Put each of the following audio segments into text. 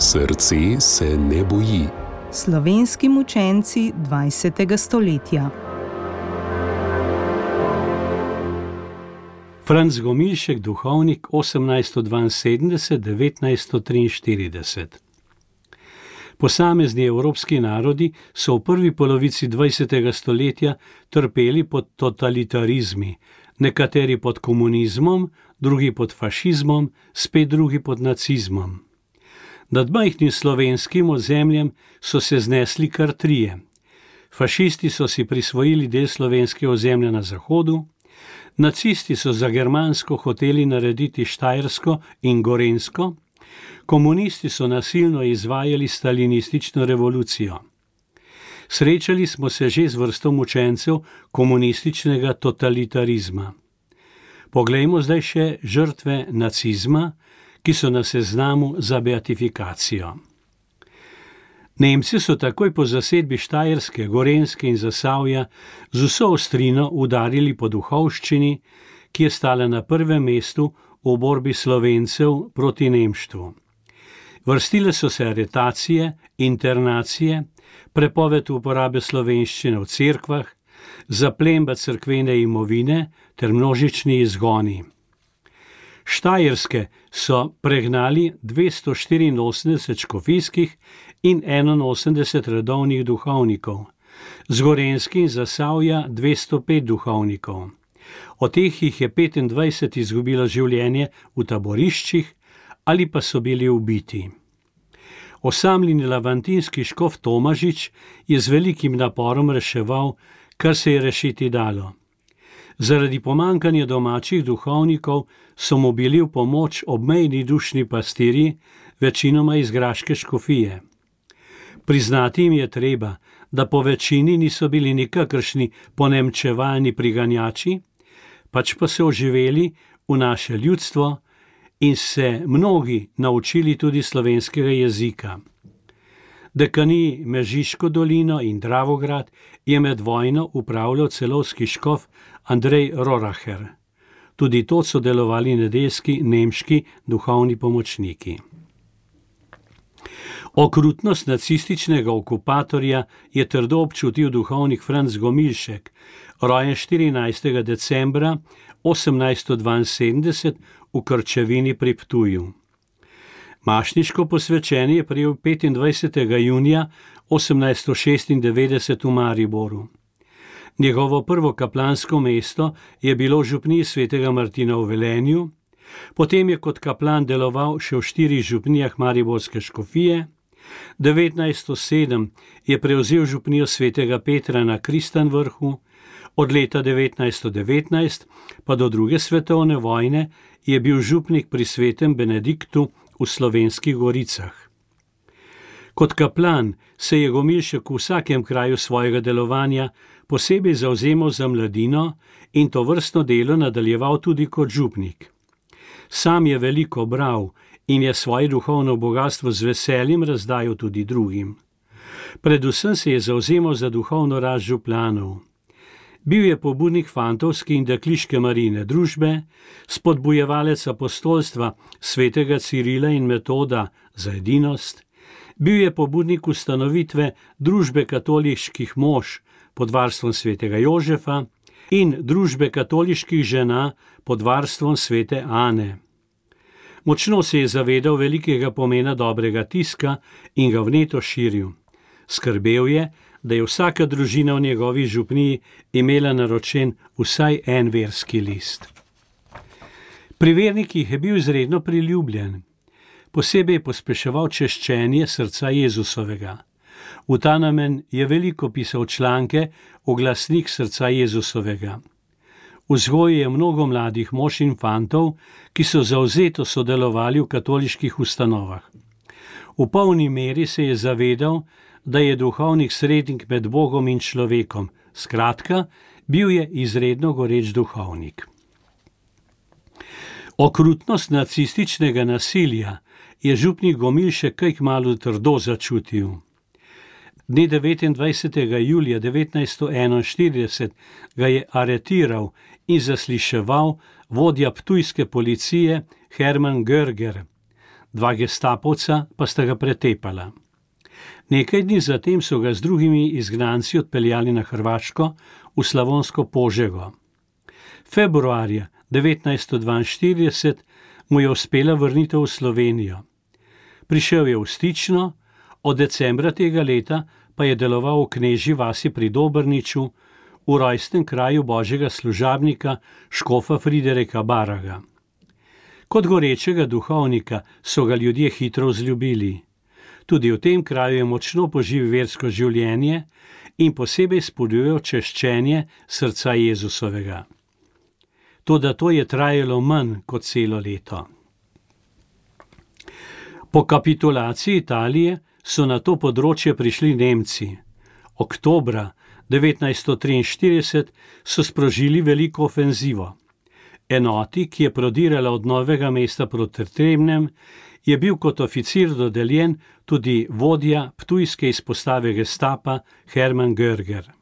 Srce se ne boji. Slovenski mučenci 20. stoletja. Franz Gomilšek, duhovnik 1872-1943. Posamezni evropski narodi so v prvi polovici 20. stoletja trpeli pod totalitarizmi, nekateri pod komunizmom, drugi pod fašizmom, spet drugi pod nacizmom. Nad majhnim slovenskim ozemljem so se znesli kar trije. Fašisti so si prisvojili del slovenske ozemlja na zahodu, nacisti so za Germansko hoteli narediti Štajersko in Gorensko, komunisti so nasilno izvajali stalinistično revolucijo. Srečali smo se že z vrstom učencev komunističnega totalitarizma. Poglejmo zdaj še žrtve nacizma, ki so na seznamu za beatifikacijo. Nemci so takoj po zasedbi Štajerske, Gorenske in Zasavja z vso ostrino udarili po duhovščini, ki je stala na prvem mestu v borbi slovencev proti nemštvu. Vrstile so se aretacije, internacije, prepoved uporabe slovenščine v cerkvah, zaplemba crkvene imovine ter množični izgoni. Štajerske so pregnali 284 škofijskih in 81 redovnih duhovnikov, zgorenski in zasavja 205 duhovnikov. Od teh jih je 25 izgubilo življenje v taboriščih ali pa so bili ubiti. Osamljeni lavantinski škof Tomažič je z velikim naporom reševal, kar se je rešiti dalo. Zaradi pomankanja domačih duhovnikov so mu bili v pomoč obmejni dušni pastiri, večinoma iz Graške škofije. Priznati jim je treba, da po večini niso bili nikakršni ponemčevalni priganjači, pač pa so oživeli v naše ljudstvo in se mnogi naučili tudi slovenskega jezika. Dekani Mežiško dolino in Dravograd je med vojno upravljal celovski škof Andrej Roracher. Tudi to so delovali nedeljski nemški duhovni pomočniki. Okrutnost nacističnega okupatorja je trdo občutil duhovnik Franz Gomilšek, rojen 14. decembra 1872 v Krčevini pri Ptuju. Mašniško posvečenje je prijel 25. junija 1896 v Mariboru. Njegovo prvo kaplansko mesto je bilo v župniji svetega Martina v Velenju, potem je kot kaplan deloval še v štirih župnijah Mariborske škofije, 1907 je prevzel župnijo svetega Petra na Kristanvrhu, od leta 1919 pa do druge svetovne vojne je bil župnik pri svetem Benediktu v slovenskih goricah. Kot kaplan se je Gomilšek v vsakem kraju svojega delovanja posebej zauzemal za mladino in to vrstno delo nadaljeval tudi kot župnik. Sam je veliko bral in je svoje duhovno bogatstvo z veseljem razdajal tudi drugim. Predvsem se je zauzemal za duhovno rast župlanov. Bil je pobudnik fantovske in dekliške marine družbe, spodbujevalec apostolstva svetega Cirila in metoda za edinost, bil je pobudnik ustanovitve družbe katoliških mož pod varstvom svetega Jožefa in družbe katoliških žena pod varstvom svete Ane. Močno se je zavedal velikega pomena dobrega tiska in ga vneto širil. Skrbel je, da je vsaka družina v njegovi župniji imela naročen vsaj en verski list. Pri vernikih je bil izredno priljubljen, posebej je pospeševal češčenje srca Jezusovega. V ta namen je veliko pisal članke o glasnik srca Jezusovega. Vzgoji je mnogo mladih mož in fantov, ki so zauzeto sodelovali v katoliških ustanovah. V polni meri se je zavedal, da je duhovnik srednik med Bogom in človekom, skratka, bil je izredno goreč duhovnik. Okrutnost nacističnega nasilja je župnik Gomil še kaj malo trdo začutil. Dne 29. julija 1941 ga je aretiral in zasliševal vodja ptujske policije Hermann Görger. dva gestapovca pa sta ga pretepala. Nekaj dni zatem so ga z drugimi izgnanci odpeljali na Hrvaško v Slavonsko Požego. Februarja 1942 mu je uspela vrnitev v Slovenijo. Prišel je v Stično, od decembra tega leta pa je deloval v knežji vasi pri Dobrniču, v rojstnem kraju božjega služabnika Škofa Friderika Baraga. Kot gorečega duhovnika so ga ljudje hitro vzljubili. Tudi v tem kraju je močno poživel versko življenje in posebej spodbujajo češčenje srca Jezusovega. Toda to je trajalo manj kot celo leto. Po kapitulaciji Italije so na to področje prišli Nemci. Oktobra 1943 so sprožili veliko ofenzivo. Enoti, ki je prodirala od novega mesta proti Tremnem, je bil kot oficir dodeljen tudi vodja ptujske izpostave gestapa Hermann Görger.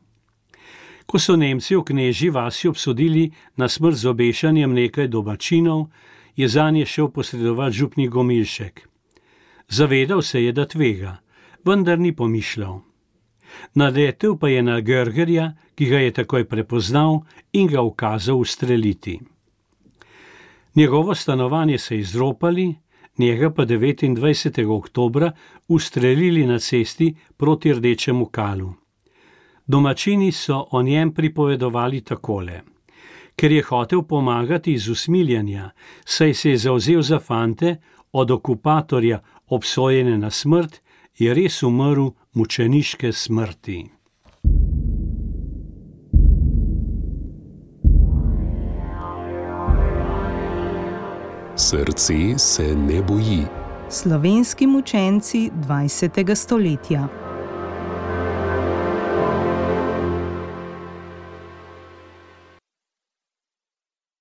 Ko so Nemci v knežji vasi obsodili na smrt z obešanjem nekaj domačinov, je za nje šel posredovati župni Gomilšek. Zavedal se je, da tvega, vendar ni pomišljal. Naletel pa je na Görgerja, ki ga je takoj prepoznal in ga ukazal ustreliti. Njegovo stanovanje so izropali, njega pa 29. oktober ustrelili na cesti proti Rdečemu kalu. Domačini so o njem pripovedovali takole: Ker je hotel pomagati iz usmiljanja, saj se je zauzel za fante, od okupatorja obsojene na smrt, je res umrl mučeniške smrti. Srce se ne boji. Slovenski mučenci 20. stoletja.